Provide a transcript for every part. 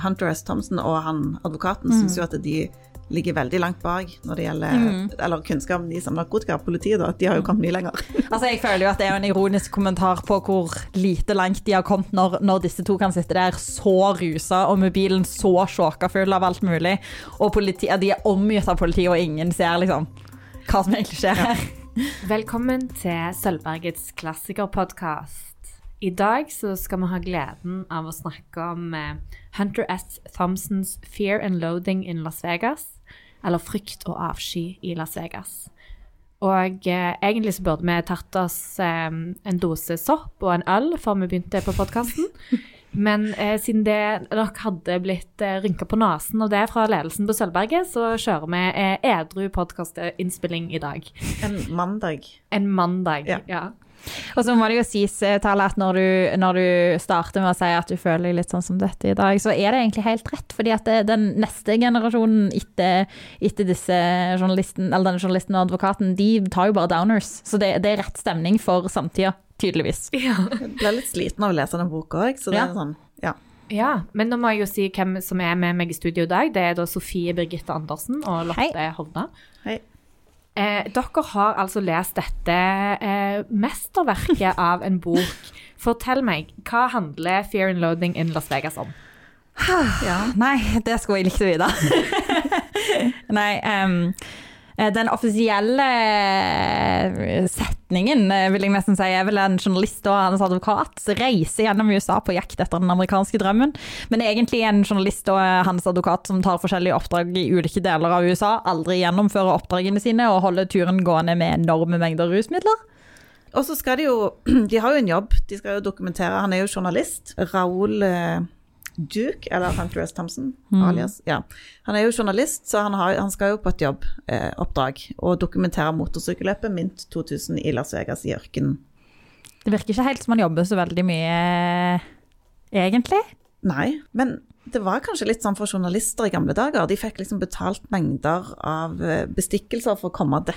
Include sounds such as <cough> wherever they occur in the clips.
Hunter S. Thompson og han advokaten syns jo at de ligger veldig langt bak når det gjelder eller om de som narkotika. Politiet da, de har jo kommet mye lenger. <laughs> Altså, jeg føler jo at det er en ironisk kommentar på hvor lite langt de har kommet når, når disse to kan sitte der så rusa og mobilen så sjåka full av alt mulig, og politi, de er omgitt av politi, og ingen ser liksom hva som egentlig skjer her. Velkommen til Sølvbergets klassikerpodkast. I dag så skal vi ha gleden av å snakke om eh, Hunter S. Thompsons 'Fear and Loathing in Las Vegas', eller 'Frykt og avsky i Las Vegas'. Og eh, egentlig så burde vi tatt oss eh, en dose sopp og en øl før vi begynte på podkasten. <laughs> Men eh, siden det, nok hadde blitt eh, rynka på nesen av det fra ledelsen på Sølvberget, så kjører vi eh, edru podkastinnspilling i dag. En mandag. En mandag. Ja. ja. Og så må det jo sies, eh, Tale, at når du, når du starter med å si at du føler deg litt sånn som dette i dag, så er det egentlig helt rett. fordi at det, den neste generasjonen etter, etter disse journalisten, eller denne journalisten og advokaten, de tar jo bare downers. Så det, det er rett stemning for samtida, tydeligvis. <laughs> Jeg ble litt sliten av å lese den boka òg, så det Ja. er sånn, ja. Ja, men nå må jeg jo si hvem som er med meg i studio i dag. Det er da Sofie Birgitte Andersen og Lotte Hovda. Hei. Eh, dere har altså lest dette eh, mesterverket av en bok. Fortell meg, hva handler Fear and Loading in Las Vegas om? ja. Nei, det skulle jeg likt å vite. <laughs> Nei, eh, den offisielle eh, eh, vil jeg nesten si, er vel en journalist og hans advokat reiser gjennom USA på jakt etter den amerikanske drømmen. Men egentlig en journalist og eh, hans advokat som tar forskjellige oppdrag i ulike deler av USA, aldri gjennomfører oppdragene sine og holder turen gående med enorme mengder rusmidler. Og så skal de jo <clears throat> De har jo en jobb, de skal jo dokumentere. Han er jo journalist. Raoul eh, Duke, eller Hunter S. Thompson, alias. Ja. Han er jo journalist, så han, har, han skal jo på et jobboppdrag og dokumentere motorsykkelløpet Mint 2000 i Las Vegas i ørkenen. Det virker ikke helt som han jobber så veldig mye, eh, egentlig. Nei, men det var kanskje litt sånn for journalister i gamle dager. De fikk liksom betalt mengder av eh, bestikkelser for å komme og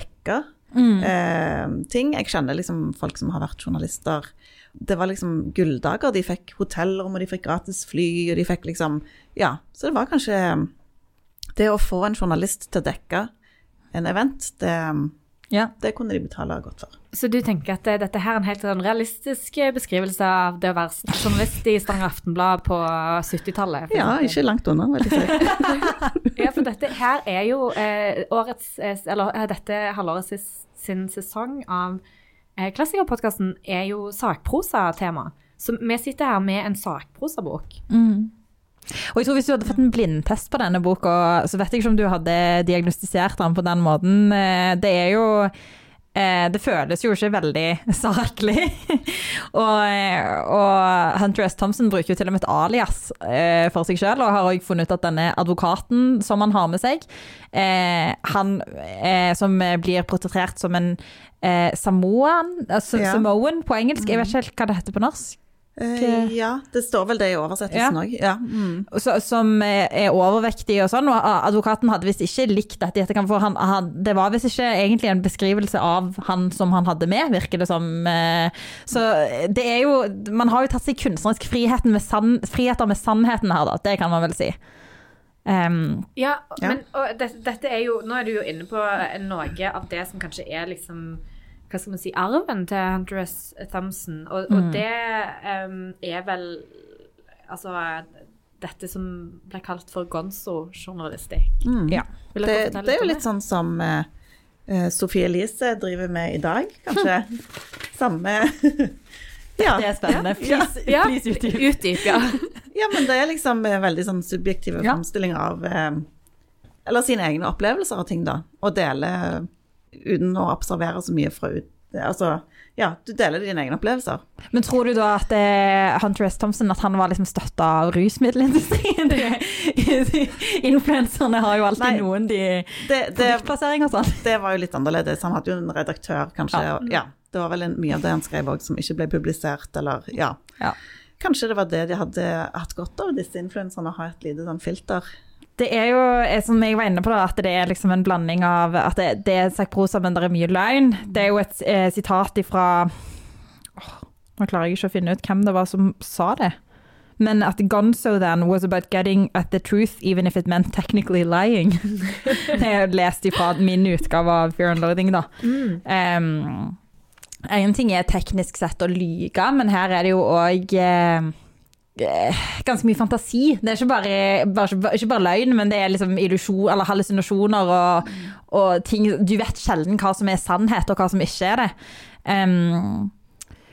dekke eh, ting. Jeg kjenner liksom folk som har vært journalister. Det var liksom gulldager. De fikk hotellrom, og de fikk gratis fly, og de fikk liksom Ja, så det var kanskje Det å få en journalist til å dekke en event, det, Ja. det kunne de betale godt for. Så du tenker at eh, dette her er en helt sånn realistisk beskrivelse av det å være journalist i Stavanger Aftenblad på 70-tallet? Ja, ikke langt unna, vil jeg si. <laughs> Ja, for dette her er jo eh, årets, eh, eller eh, dette halvåret sin, sin sesong av eh, Klassikerpodkasten er jo sakprosa-tema. Så vi sitter her med en sakprosabok. Og jeg tror Hvis du hadde fått en blindtest på denne boka, så vet jeg ikke om du hadde diagnostisert den på den måten. Eh, Det er jo eh, Det føles jo ikke veldig <laughs> saklig. og, eh, og Hunter S. Thompson bruker jo til og med et alias for seg selv, og har også funnet ut at denne advokaten som han har med seg, han som blir portrettert som en samoan, altså Ja. samoan på engelsk, jeg vet ikke helt hva det heter på norsk. Eh, ja, det står vel det i oversettelsen òg. Ja. Mm. som er er overvektig og sånn, og advokaten hadde visst ikke likt dette i etterkant, for han, han, det var visst ikke egentlig en beskrivelse av han som han hadde med, virker det som. eh, Så det er jo Man har jo tatt seg kunstnerisk friheten med sann, friheter med sannheten her, da. Det kan man vel si. Um, Ja, Ja. men og dette, dette er jo Nå er du jo inne på noe av det som kanskje er liksom hva skal man si, arven til Hunter S. Thompson. Og, og det um, er vel Altså dette som ble kalt for gonzo-journalistikk. Mm. ja. Det, det er jo litt sånn som uh, eh, Sophie Elise driver med i dag, kanskje. <laughs> Samme <laughs> ja, Det er spennende. Ja, Please, Ja, please utdyp. utdyp, ja. <laughs> ja, men det er liksom eh, veldig sånn subjektive Ja. framstillinger av eh, Eller sine egne opplevelser av ting, da. Og dele uten å observere så mye fra ut... Altså, ja, du deler dine egne opplevelser. Men tror du da at eh, Hunter S. Thompson at han var liksom støtta av rusmiddelindustrien? De- <laughs> <laughs> Influenserne har jo alltid Nei. noen de Det, det, og sånn. det var jo litt annerledes. Han hadde jo en redaktør, kanskje. Ja. og- Ja. det var vel en, mye av det han skrev òg som ikke ble publisert, eller ja. Ja. Kanskje det var det de hadde hatt godt av, disse influenserne, å ha et lite sånn filter. Det er jo, eh, som jeg var inne på, da, at det er liksom en blanding av at det, det er sakprosa, men det er mye løgn. Det er jo et eh, sitat ifra oh, Nå klarer jeg ikke å finne ut hvem det var som sa det. men at Gonzo then was about getting at the truth even if it meant technically lying. <laughs> Det jeg lest ifra min utgave av Fear and Loathing, da. Um, en ting er teknisk sett å lyge, men her er det jo òg eh, ganske mye fantasi. Det er ikke bare, bare, ikke bare løgn, men det er liksom illusjon, eller hallusinasjoner og, og, ting Du vet sjelden hva som er sannhet, og hva som ikke er det. Um,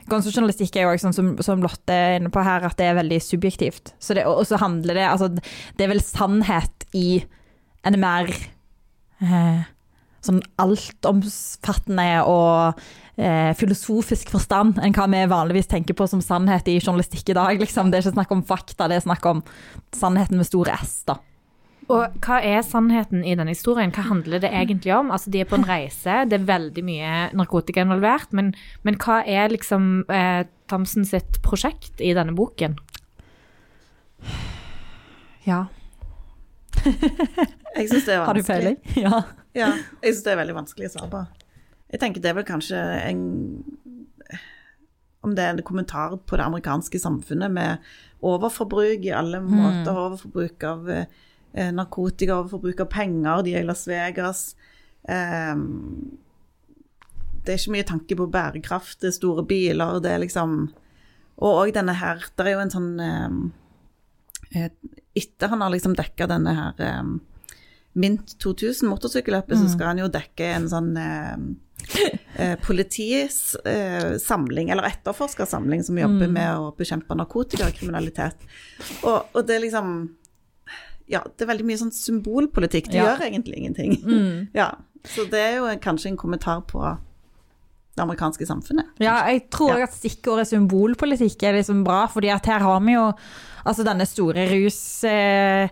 Gonzo-journalistikk er jo sånn som, som, Lotte er inne på her, at det er veldig subjektivt. Så det, og så handler det Altså, det er vel sannhet i en mer eh, sånn altomfattende og eh, filosofisk forstand enn hva vi vanligvis tenker på som sannhet i journalistikk i dag. Liksom. Det er ikke snakk om fakta, det er snakk om sannheten med store S. da. Og hva er sannheten i denne historien? Hva handler det egentlig om? Altså, De er på en reise, det er veldig mye narkotika involvert, men, men hva er liksom eh, Thomsen sitt prosjekt i denne boken? Ja. <laughs> jeg syns det er vanskelig. Har du peiling? Ja. Ja. Jeg syns det er veldig vanskelig å svare på. Jeg tenker det er vel kanskje en Om det er en kommentar på det amerikanske samfunnet med overforbruk i alle mm. måter. Overforbruk av eh, narkotika, overforbruk av penger. De er i Las Vegas. Eh, det er ikke mye tanke på bærekraft, det er store biler, det er liksom Og òg denne her Det er jo en sånn eh, Etter han har liksom dekka denne her eh, Mint 2000 motorsykkelløpet, mm. så skal han jo dekke en sånn eh, eh, politiets eh, samling, eller etterforskersamling, som jobber mm. med å bekjempe narkotikakriminalitet. Og, og, det er liksom Ja, det er veldig mye sånn symbolpolitikk. Det ja. gjør egentlig ingenting. Mm. <laughs> Ja, så det er jo kanskje en kommentar på det amerikanske samfunnet. Ja, jeg tror ja. at stikkordet symbolpolitikk er liksom bra, fordi at her har vi jo altså denne store rus... Eh,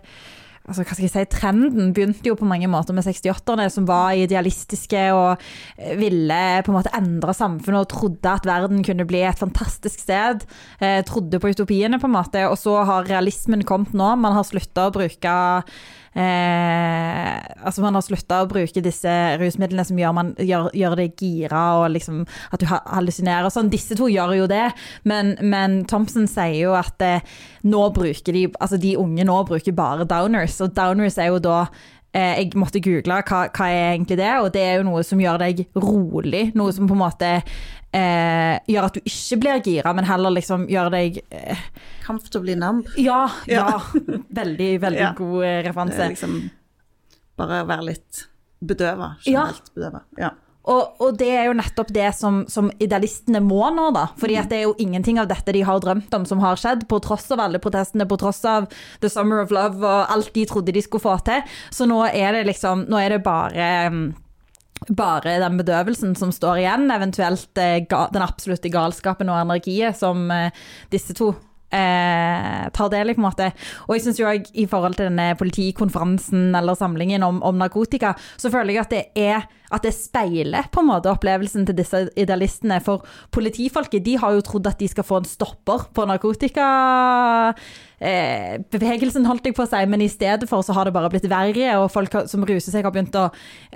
altså, hva skal jeg si, Trenden begynte jo på mange måter med 68-erne, som var idealistiske og eh, ville på en måte endre samfunnet og trodde at verden kunne bli et fantastisk sted. Eh, trodde på utopiene, på en måte. Og så har realismen kommet nå. Man har slutta å bruke Eh, altså Man har slutta å bruke disse rusmidlene som gjør, man, gjør, gjør det gira og liksom at du hallusinerer og sånn. Disse to gjør jo det, men, men Thompson sier jo at eh, nå bruker de Altså de unge nå bruker bare downers, og downers er jo da jeg måtte google hva, hva er egentlig det og det er jo noe som gjør deg rolig. Noe som på en måte eh, gjør at du ikke blir gira, men heller liksom gjør deg eh, Comfortably numb. Ja, ja. <laughs> veldig, veldig ja. god eh, referanse. Liksom bare være litt bedøva. Generelt ja. bedøva. Ja. Og, og, det er jo nettopp det som, som, idealistene må nå, da. Fordi at det er jo ingenting av dette de har drømt om som har skjedd, på tross av alle protestene, på tross av The Summer of Love og alt de trodde de skulle få til. Så nå er det liksom Nå er det bare mm, bare den bedøvelsen som står igjen, eventuelt eh, den absolutte galskapen og energiet som eh, disse to eh, tar del i, på en måte. Og jeg syns jo òg i forhold til denne politikonferansen eller samlingen om, om narkotika, så føler jeg at det er at det speiler på en måte opplevelsen til disse idealistene. For politifolket de har jo trodd at de skal få en stopper på narkotikabevegelsen, eh, holdt jeg på å si, men i stedet for så har det bare blitt verre. Og folk som ruser seg, har begynt å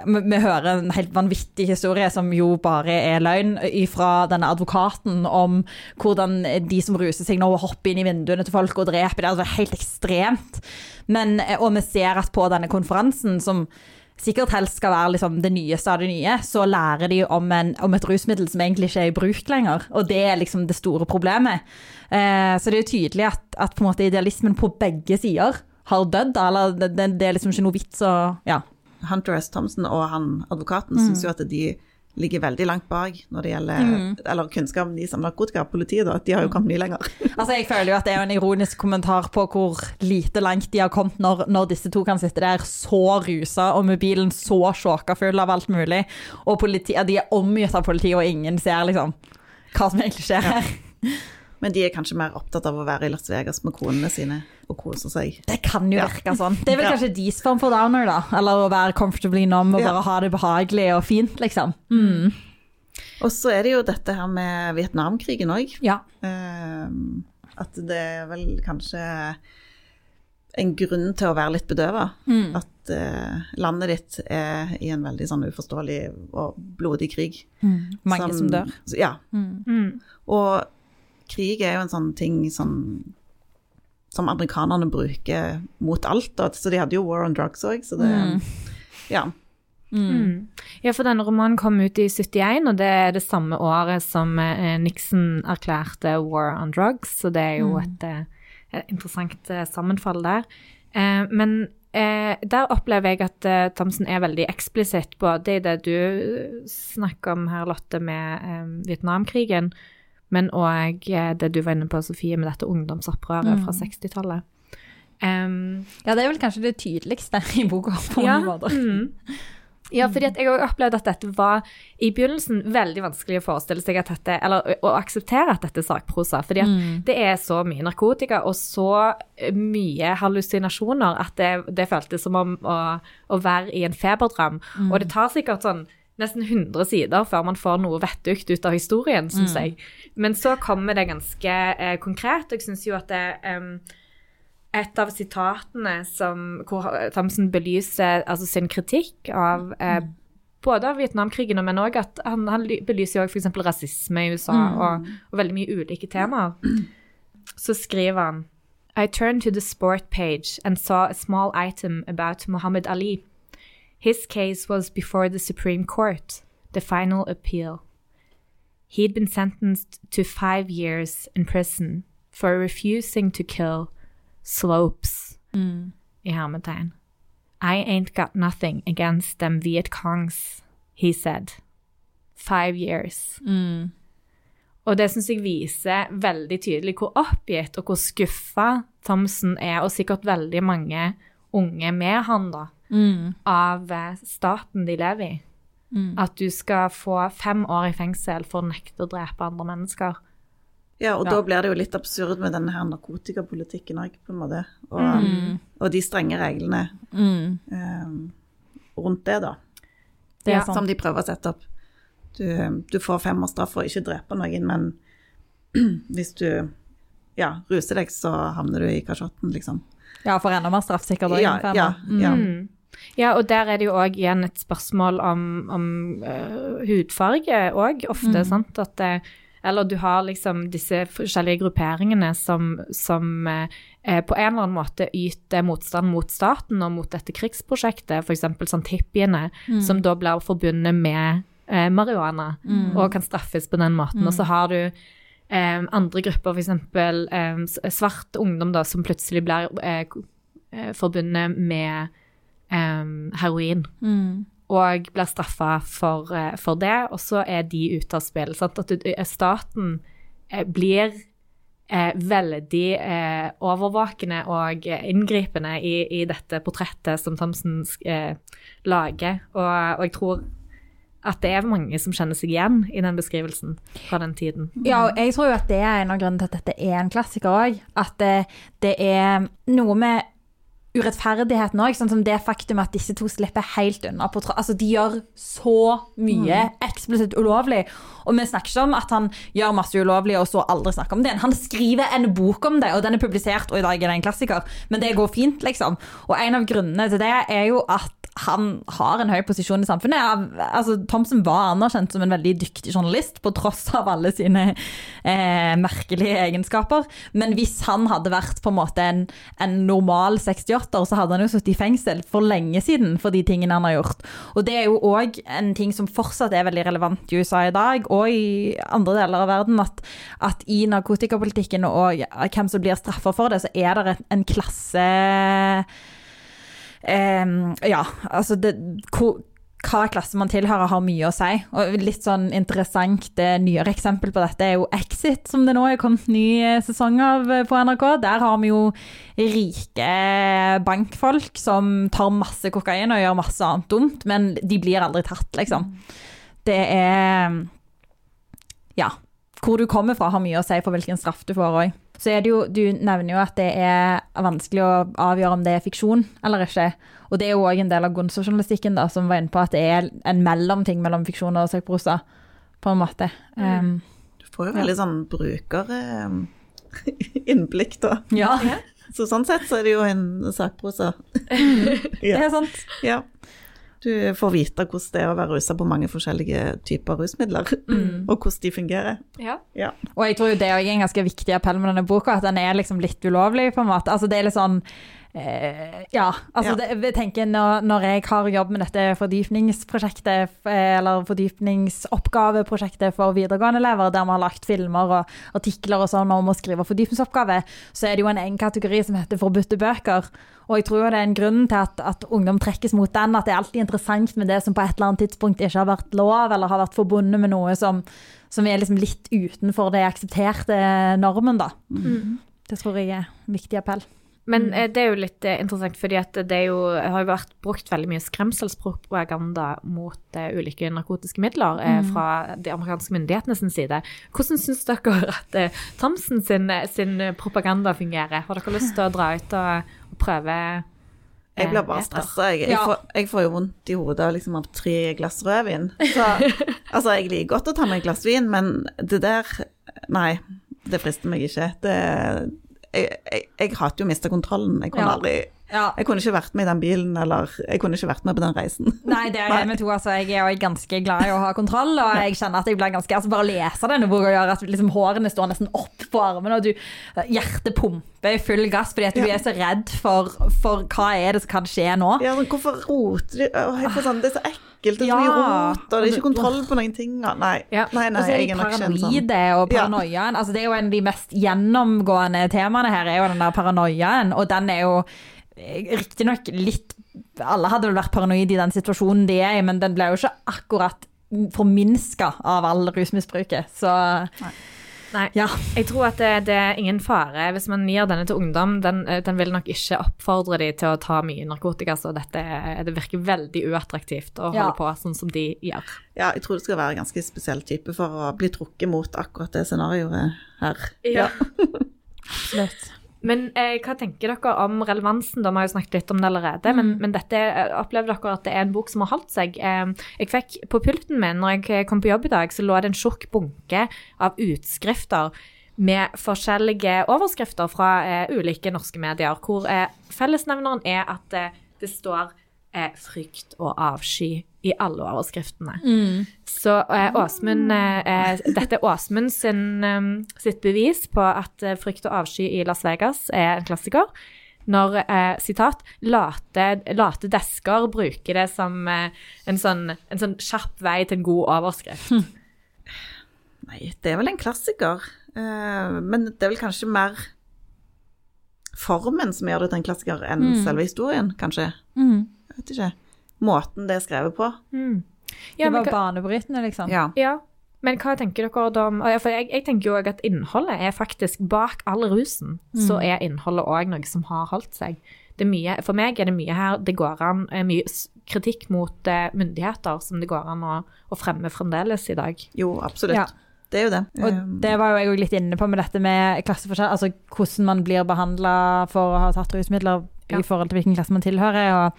Vi hører en helt vanvittig historie som jo bare er løgn, fra denne advokaten om hvordan de som ruser seg nå, hopper inn i vinduene til folk og dreper. Det er altså helt ekstremt. Men, og vi ser at på denne konferansen, som sikkert helst skal være liksom det nyeste av det nye, så lærer de om, en, om, et rusmiddel som egentlig ikke er i bruk lenger. Og det er liksom det store problemet. Eh, så det er jo tydelig at, at på idealismen på begge sider har dødd. Eller det, det, det, er liksom ikke noe vits å Ja. Hunter S. Thompson og han advokaten mm. syns jo at de ligger veldig langt bak når det gjelder mm. eller kunnskap de som narkotika. Politiet da, de har jo kommet mye lenger. <laughs> altså Jeg føler jo at det er en ironisk kommentar på hvor lite langt de har kommet når, når disse to kan sitte der så rusa og mobilen så sjåka full av alt mulig, og politi, de er omgitt av politi, og ingen ser liksom hva som egentlig skjer her. Ja. Men de er kanskje mer opptatt av å være i Las Vegas med konene sine og kose seg. Det kan jo virke sånn. Det er vel kanskje deres form for downer, da. Eller å være comfortably numb og bare ha det behagelig og fint, liksom. Mm. Og så er det jo dette her med Vietnamkrigen òg. Ja. Uh, at det er vel kanskje en grunn til å være litt bedøva. Mm. At uh, landet ditt er i en veldig sånn uforståelig og blodig krig. Mm. Mange som, som, dør. Ja. Mm. Og krig er jo en sånn ting som som amerikanerne bruker mot alt. Da. Så de hadde jo War on Drugs òg, så det Mm. Ja. Mm. Ja, for denne romanen kom ut i 71, og det er det samme året som eh, Nixon erklærte war on drugs, så det er jo et, eh, et interessant eh, sammenfall der. Eh, men eh, der opplever jeg at eh, Thomsen er veldig eksplisitt, både i det du snakker om her, Lotte, med eh, Vietnamkrigen, men òg det du var inne på, Sofie, med dette ungdomsopprøret fra 60-tallet. Um, Ja, det er vel kanskje det tydeligste i boka, på mange måter. Mm. Ja, fordi jeg har opplevd at dette var i begynnelsen veldig vanskelig å forestille seg at dette, eller å, akseptere at dette er sakprosa. Fordi at det er så mye narkotika og så mye hallusinasjoner at det, det føltes som om å, å være i en feberdrøm. Og det tar sikkert sånn nesten 100 sider før man får noe vettugt ut av historien, syns jeg. Men så kommer det ganske eh, konkret. og Jeg syns jo at det um, et av sitatene som, hvor Thomsen belyser altså sin kritikk av eh, både av Vietnamkrigen, men òg at han, han belyser jo f.eks. rasisme i USA og, og veldig mye ulike temaer. Så skriver han I turned to the sport page and saw a small item about Muhammad Ali. His case was before the Supreme Court, the final appeal. He'd been sentenced to five years in prison for refusing to kill slopes i hermetegn. I ain't got nothing against them Viet Kongs, he said. Five years. Og det syns jeg viser veldig tydelig hvor oppgitt og hvor skuffa Thomsen er, og sikkert veldig mange unge med han, da, av eh, staten de lever i. At du skal få fem år i fengsel for å nekte å drepe andre mennesker. Ja, og Ja. da blir det jo litt absurd med denne her narkotikapolitikken òg, på en måte. Og, og de strenge reglene um, rundt det, da. Det er Ja, sant. Som de prøver å sette opp. Du, du får femårsstraff for å ikke drepe noen, men <clears throat> hvis du ja, ruser deg, så havner du i kasjotten, liksom. Ja, for enda mer straff sikkert. Ja, ja, ja. Mm. Ja, og der er det jo òg igjen et spørsmål om, om uh, hudfarge òg, ofte. sant? At, det, eller du har liksom disse forskjellige grupperingene som, som eh, eh, på en eller annen måte yter motstand mot staten og mot dette krigsprosjektet, f.eks. sånn hippiene, som da blir forbundet med eh, marihuana og kan straffes på den måten. Og så har du eh, andre grupper, f.eks. Eh, svart ungdom da, som plutselig blir eh, eh, forbundet med eh, heroin. Og blir straffa for, eh, for det, og så er de ute av spill. Sant? At eh, staten eh, blir eh, veldig eh, overvåkende og inngripende i, i dette portrettet som Thomsen eh, lager. Og, og jeg tror at det er mange som kjenner seg igjen i den beskrivelsen fra den tiden. Ja, og jeg tror jo at det er en av grunnene til at dette er en klassiker òg. At det, det er noe med urettferdigheten òg, sånn som det faktum at disse to slipper helt unna. På altså, de gjør så mye eksplisitt ulovlig. Og vi snakker ikke om at han gjør masse ulovlig og så aldri snakker om det. Han skriver en bok om det, og den er publisert, og i dag er det en klassiker. Men det går fint, liksom. Og en av grunnene til det er jo at han har en høy posisjon i samfunnet. Altså, Thomsen var anerkjent som en veldig dyktig journalist, på tross av alle sine eh, merkelige egenskaper. Men hvis han hadde vært på en måte en, en normal 68-er, så hadde han jo sittet i fengsel for lenge siden for de tingene han har gjort. Og det er jo òg en ting som fortsatt er veldig relevant i USA i dag, og i andre deler av verden, at, at i narkotikapolitikken og hvem som blir straffa for det, så er det en klasse ja, altså det, hvor, hva klasse man tilhører har mye å si. Og litt sånn interessant det nyere eksempel på dette er jo Exit, som det nå er kommet ny eh, sesong av eh, på NRK. Der har vi jo rike bankfolk som tar masse kokain og gjør masse annet dumt, men de blir aldri tatt, liksom. Det er Ja. Hvor du kommer fra har mye å si for hvilken straff du får òg. Så er det jo, Du nevner jo at det er vanskelig å avgjøre om det er fiksjon eller ikke. Og det er jo òg en del av gonzo-journalistikken som var inne på at det er en mellomting mellom fiksjon og sakprosa, på en måte. Um, Du får jo veldig sånn brukerinnblikk, <laughs> da. ja, Så sånn sett så er det jo en sakprosa. <laughs> det er sant. Ja. Du får vite hvordan det er å være rusa på mange forskjellige typer rusmidler, <laughs> og hvordan de fungerer. Ja. Ja. Og jeg tror jo det er en ganske viktig appell med denne boka, at den er liksom litt ulovlig, på en måte. Altså det er litt sånn Ja. Altså Ja. Det, jeg tenker når, når jeg har jobb med dette fordypningsprosjektet, eh, eller fordypningsoppgaveprosjektet for videregående elever, der vi har lagt filmer og artikler og sånn om å skrive fordypningsoppgave, så er det jo en egen kategori som heter forbudte bøker. Og jeg tror jo det er en grunn til at, at ungdom trekkes mot den, at det er alltid interessant med det som på et eller annet tidspunkt ikke har vært lov, eller har vært forbundet med noe som, som er liksom litt utenfor det aksepterte normen, da. Det tror jeg er en viktig appell. Men mm. det er jo litt eh, interessant, fordi at det er jo, har jo vært brukt veldig mye skremselspropaganda mot uh, ulike narkotiske midler eh, fra de amerikanske myndighetene sin side. Hvordan syns dere <laughs> at uh, Thomsen sin, sin propaganda fungerer? Har dere lyst til å dra ut og, og prøve? eh, Jeg blir bare stressa. Jeg, jeg, får, jeg får jo vondt i hodet liksom, av tre glass rødvin. Så <laughs> altså, jeg liker godt å ta meg et glass vin, men det der Nei, det frister meg ikke. Det jeg, jeg, jeg hater jo å miste kontrollen. Jeg kunne Ja. aldri Ja. Jeg kunne ikke vært med i den bilen, eller jeg kunne ikke vært med på den reisen. Nei, det er jeg <laughs> med to. Altså, jeg er ganske glad i å ha kontroll, og jeg kjenner at jeg blir ganske altså Bare å lese denne boka gjør at liksom, hårene står nesten opp på armene, og du, hjertet pumper i full gass fordi at du Ja. er så redd for, for hva er det som kan skje nå. Ja, men hvorfor roter du Åh, sånn, Det er så ekkelt, det er så mye rot, og det er ikke kontroll på noen ting. og- Nei, Ja. nei, nei Og er jeg kjent er nok ikke en sånn paranoide og paranoiaen. Altså, det er jo en av de mest gjennomgående temaene her, er jo den der paranoiaen, og den er jo riktignok litt Alle hadde vel vært paranoide i den situasjonen de er i, men den ble jo ikke akkurat forminska av all rusmisbruket. Så Nei. ja. Jeg tror at det, det er ingen fare hvis man gir denne til ungdom. Den, eh, den vil nok ikke oppfordre de til å ta mye narkotika, så dette, det virker veldig uattraktivt å holde Ja. på sånn som de gjør. Ja, jeg tror det skal være en ganske spesiell type for å bli trukket mot akkurat det scenarioet her. Ja. <laughs> Absolutt. Men eh, hva tenker dere om relevansen? da? Vi har jo snakket litt om det allerede. Men, men dette, eh, opplever dere at det er en bok som har holdt seg? Eh, jeg fikk På pulten min når jeg kom på jobb i dag, så lå det en tjukk bunke av utskrifter med forskjellige overskrifter fra eh, ulike norske medier, hvor eh, fellesnevneren er at eh, det står frykt og avsky i alle overskriftene. Så eh, Åsmund, eh, eh, dette er Åsmund sin, eh, sitt bevis på at eh, frykt og avsky i Las Vegas er en klassiker. Når, eh, sitat, late, late desker bruker det som eh, en, sånn, en sånn kjapp vei til en god overskrift. Nei, det er vel en klassiker. Eh, men det er vel kanskje mer formen som gjør det til en klassiker, enn selve historien, kanskje. Mm. Jeg vet ikke. Måten det er skrevet på. Mm. Ja, det var hva- banebrytende, liksom. Ja. Ja, men hva tenker dere da om For jeg, jeg tenker jo også at innholdet er faktisk Bak all rusen, så er innholdet òg noe som har holdt seg. Det er mye, for meg er det mye her det går an eh, Mye kritikk mot eh, myndigheter som det går an å, å fremme fremdeles i dag. Jo, absolutt. Ja. Det er jo det. Og Eh, det var jo jeg jo litt inne på med dette med klasseforskjell, altså hvordan man blir behandla for å ha tatt rusmidler Ja. i forhold til hvilken klasse man tilhører. og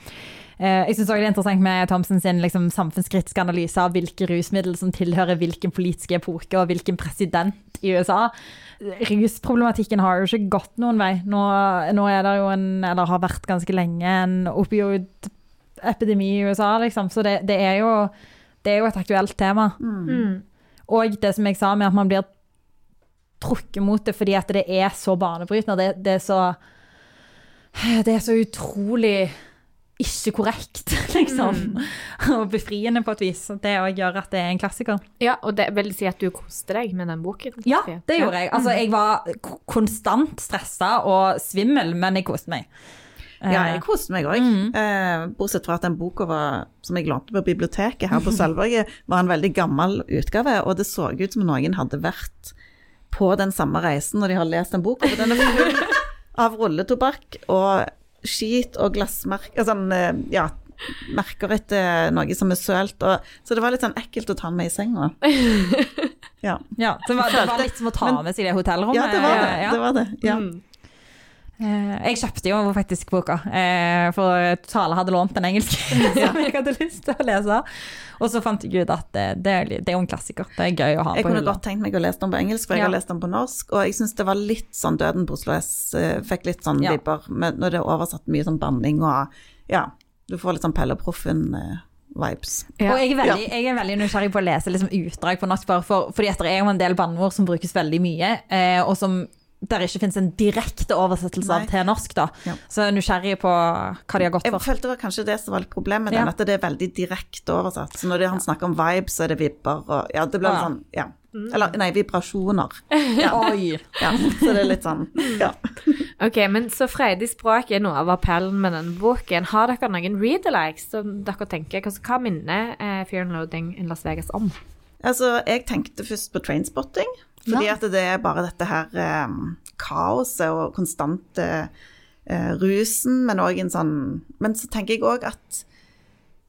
jeg syns det er interessant med Thomsen sin liksom, samfunnskritiske analyse av hvilke rusmiddel som tilhører hvilken politisk epoke og hvilken president i USA. Rusproblematikken har jo ikke gått noen vei. Nå, nå er det jo en, eller har vært ganske lenge, en opioidepidemi i USA, liksom. Så det, det, er jo, det er jo et aktuelt tema. Mm. Og det som jeg sa med at man blir trukket mot det fordi at det er så banebrytende. Det, det, er så, det er så utrolig ikke korrekt, <laughs> liksom. Og befriende på et vis. Det òg gjør at det er en klassiker. Ja, og det vil si at du koste deg med den boken? Ja, det gjorde jeg. Altså, jeg var konstant stressa og svimmel, men jeg koste meg. Ja, Eh, jeg koste meg òg. bortsett fra at den boka var, som jeg lånte på biblioteket her på Sølvberget, <laughs> var en veldig gammel utgave, og det så ut som noen hadde vært på den samme reisen når de har lest den boka. For den er full av rulletobakk og skit og glassmerker Sånn, eh, ja, merker etter noe som er sølt. Og, så det var litt sånn ekkelt å ta den med i senga. <laughs> Ja, Ja, det var, det var litt som å ta Men- med seg det hotellrommet. ja det var det. Ja. det, var det. Ja. Mm. Eh, Jeg kjøpte jo faktisk boka, eh, for Tale hadde lånt den engelske <laughs> som jeg hadde lyst til å lese. Og så fant jeg ut at det, det, er, jo en klassiker. Det er gøy å ha Jeg på kunne godt tenkt meg å lese den på engelsk, for jeg Ja. har lest den på norsk. Og jeg syns det var litt sånn Døden på Oslo S eh, fikk litt sånn Ja. vibber når det er oversatt mye sånn banning og Ja, du får litt sånn Pelle Proffen eh, vibes. Ja. Og jeg er, veldig, jeg er veldig nysgjerrig på å lese liksom, utdrag på norsk, bare for, fordi at det er jo en del banneord som brukes veldig mye, eh, og som der ikke finnes en direkte oversettelse av til norsk. da. Ja. Så jeg er nysgjerrig på hva de har gått for. Jeg følte det var kanskje det som var litt problemet Ja. den, at det er veldig direkte oversatt. Så når det, han snakker om vibes, så er det vibber og Ja, det blir Ah, ja. sånn Ja. Eller nei, vibrasjoner. Ja. <laughs> Oi! ja. Så det er litt sånn Ja. <laughs> Ok, men så freidig språk er noe av appellen med denne boken. Har dere noen read-alikes som dere tenker? Hva, hva minner eh, Fear and Loading in Las Vegas om? Altså, jeg tenkte først på trainspotting, fordi at det er bare dette her eh, kaoset og konstante eh, rusen, men òg en sånn Men så tenker jeg òg at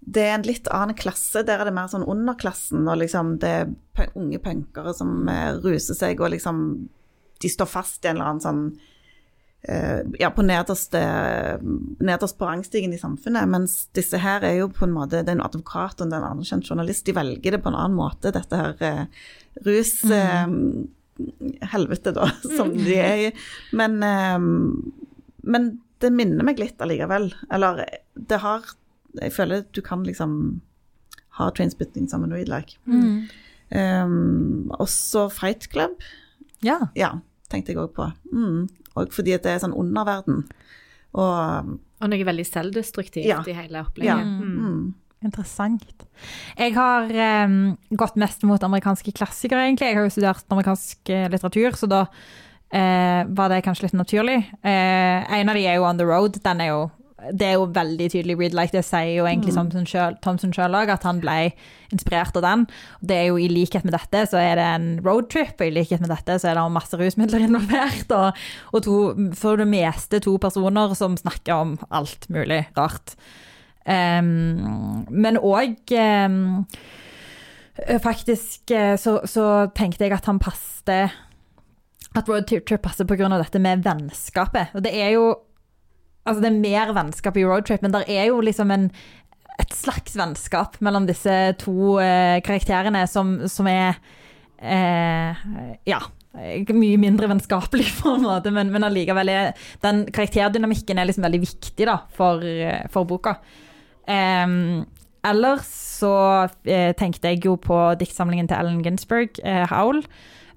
det er en litt annen klasse. Der er det mer sånn underklassen, og liksom det er unge punkere som eh, ruser seg, og liksom De står fast i en eller annen sånn eh, ja, på nederste, nederst på rangstigen i samfunnet, mens disse her er jo på en måte, det en advokat og en anerkjent journalist, de velger det på en annen måte, dette her eh, rus... Eh, helvete, da, <laughs> som de er i. Men, eh, men det minner meg litt allikevel. Eller det har Jeg føler du kan liksom ha trainspitting som en read like. Mm. Um, også Fight Club. Ja. Ja, tenkte jeg òg på. Mm. Og fordi at det er sånn underverden. Og Og noe veldig selvdestruktivt Ja. i hele ja. opplegget. Mm. Mm. Interessant. Jeg har um, gått mest mot amerikanske klassikere, egentlig. Jeg har jo studert amerikansk eh, litteratur, så da uh, var det kanskje litt naturlig. Uh, en av de er jo On the Road. Den er jo det er jo veldig tydelig read like. Det sier jo egentlig mm. Thomson sjøl òg, at han ble inspirert av den. Det er jo I likhet med dette så er det en roadtrip, og i likhet med dette så er det masse rusmidler <laughs> involvert. Og, og to, for det meste to personer som snakker om alt mulig rart. Em, men òg Faktisk eh, så, så tenkte jeg at han passte At road trip passer pga. dette med vennskapet. Og det er jo Altså, det er mer vennskap i roadtrip, men det er jo liksom en, et slags vennskap mellom disse to uh, karakterene som, som er uh, Ja. Mye mindre vennskapelig, <laughs> på en måte, men, men allikevel er den karakterdynamikken er liksom veldig viktig da, for, for boka. Um, ellers så eh, tenkte jeg jo på diktsamlingen til Ellen Ginsberg, eh, 'Howl'.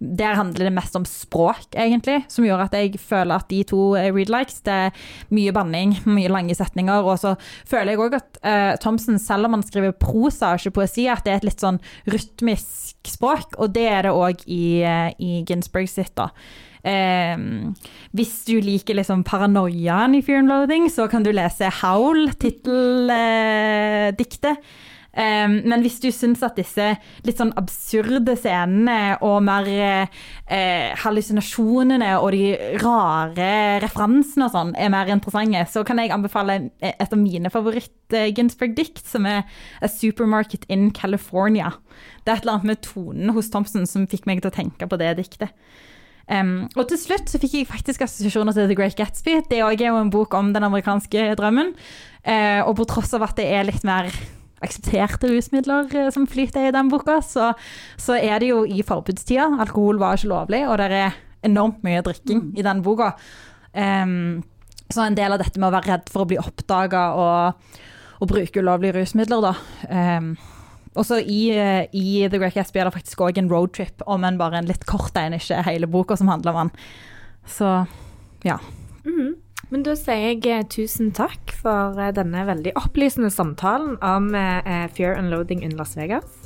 Der handler det mest om språk, egentlig, som gjør at jeg føler at de to er read likes. Det er mye banning, <laughs> mye lange setninger. Og så føler jeg òg at eh, Thomsen, selv om han skriver prosa, ikke poesi, at det er et litt sånn rytmisk språk, og det er det òg i, eh, i Ginsberg sitt, da. Eh, hvis du liker liksom paranoiaen i Fear and Loathing, så kan du lese Howl, titteldiktet. Eh, men hvis du syns at disse litt sånn absurde scenene og mer eh, hallusinasjonene og de rare referansene og sånn er mer interessante, så kan jeg anbefale et av mine favoritt-Ginsberg-dikt, som er A Supermarket in California. Det er et eller annet med tonen hos Thompson som fikk meg til å tenke på det diktet. Um, og til slutt så fikk jeg faktisk assosiasjoner til The Great Gatsby. Det er jo en bok om den amerikanske drømmen. Uh, og på tross av at det er litt mer aksepterte rusmidler uh, som flyter i den boka, så, så er det jo i forbudstida. Alkohol var ikke lovlig, og det er enormt mye drikking i den boka. Um, så en del av dette med å være redd for å bli oppdaga og, og bruke ulovlige rusmidler, da. Um, også i, eh, i The Great Gatsby er det faktisk òg en roadtrip, om en bare en litt kort en, ikke hele boka som handler om han. Så ja. Mhm. Men da sier jeg eh, tusen takk for eh, denne veldig opplysende samtalen om Fear and Loading in Las Vegas.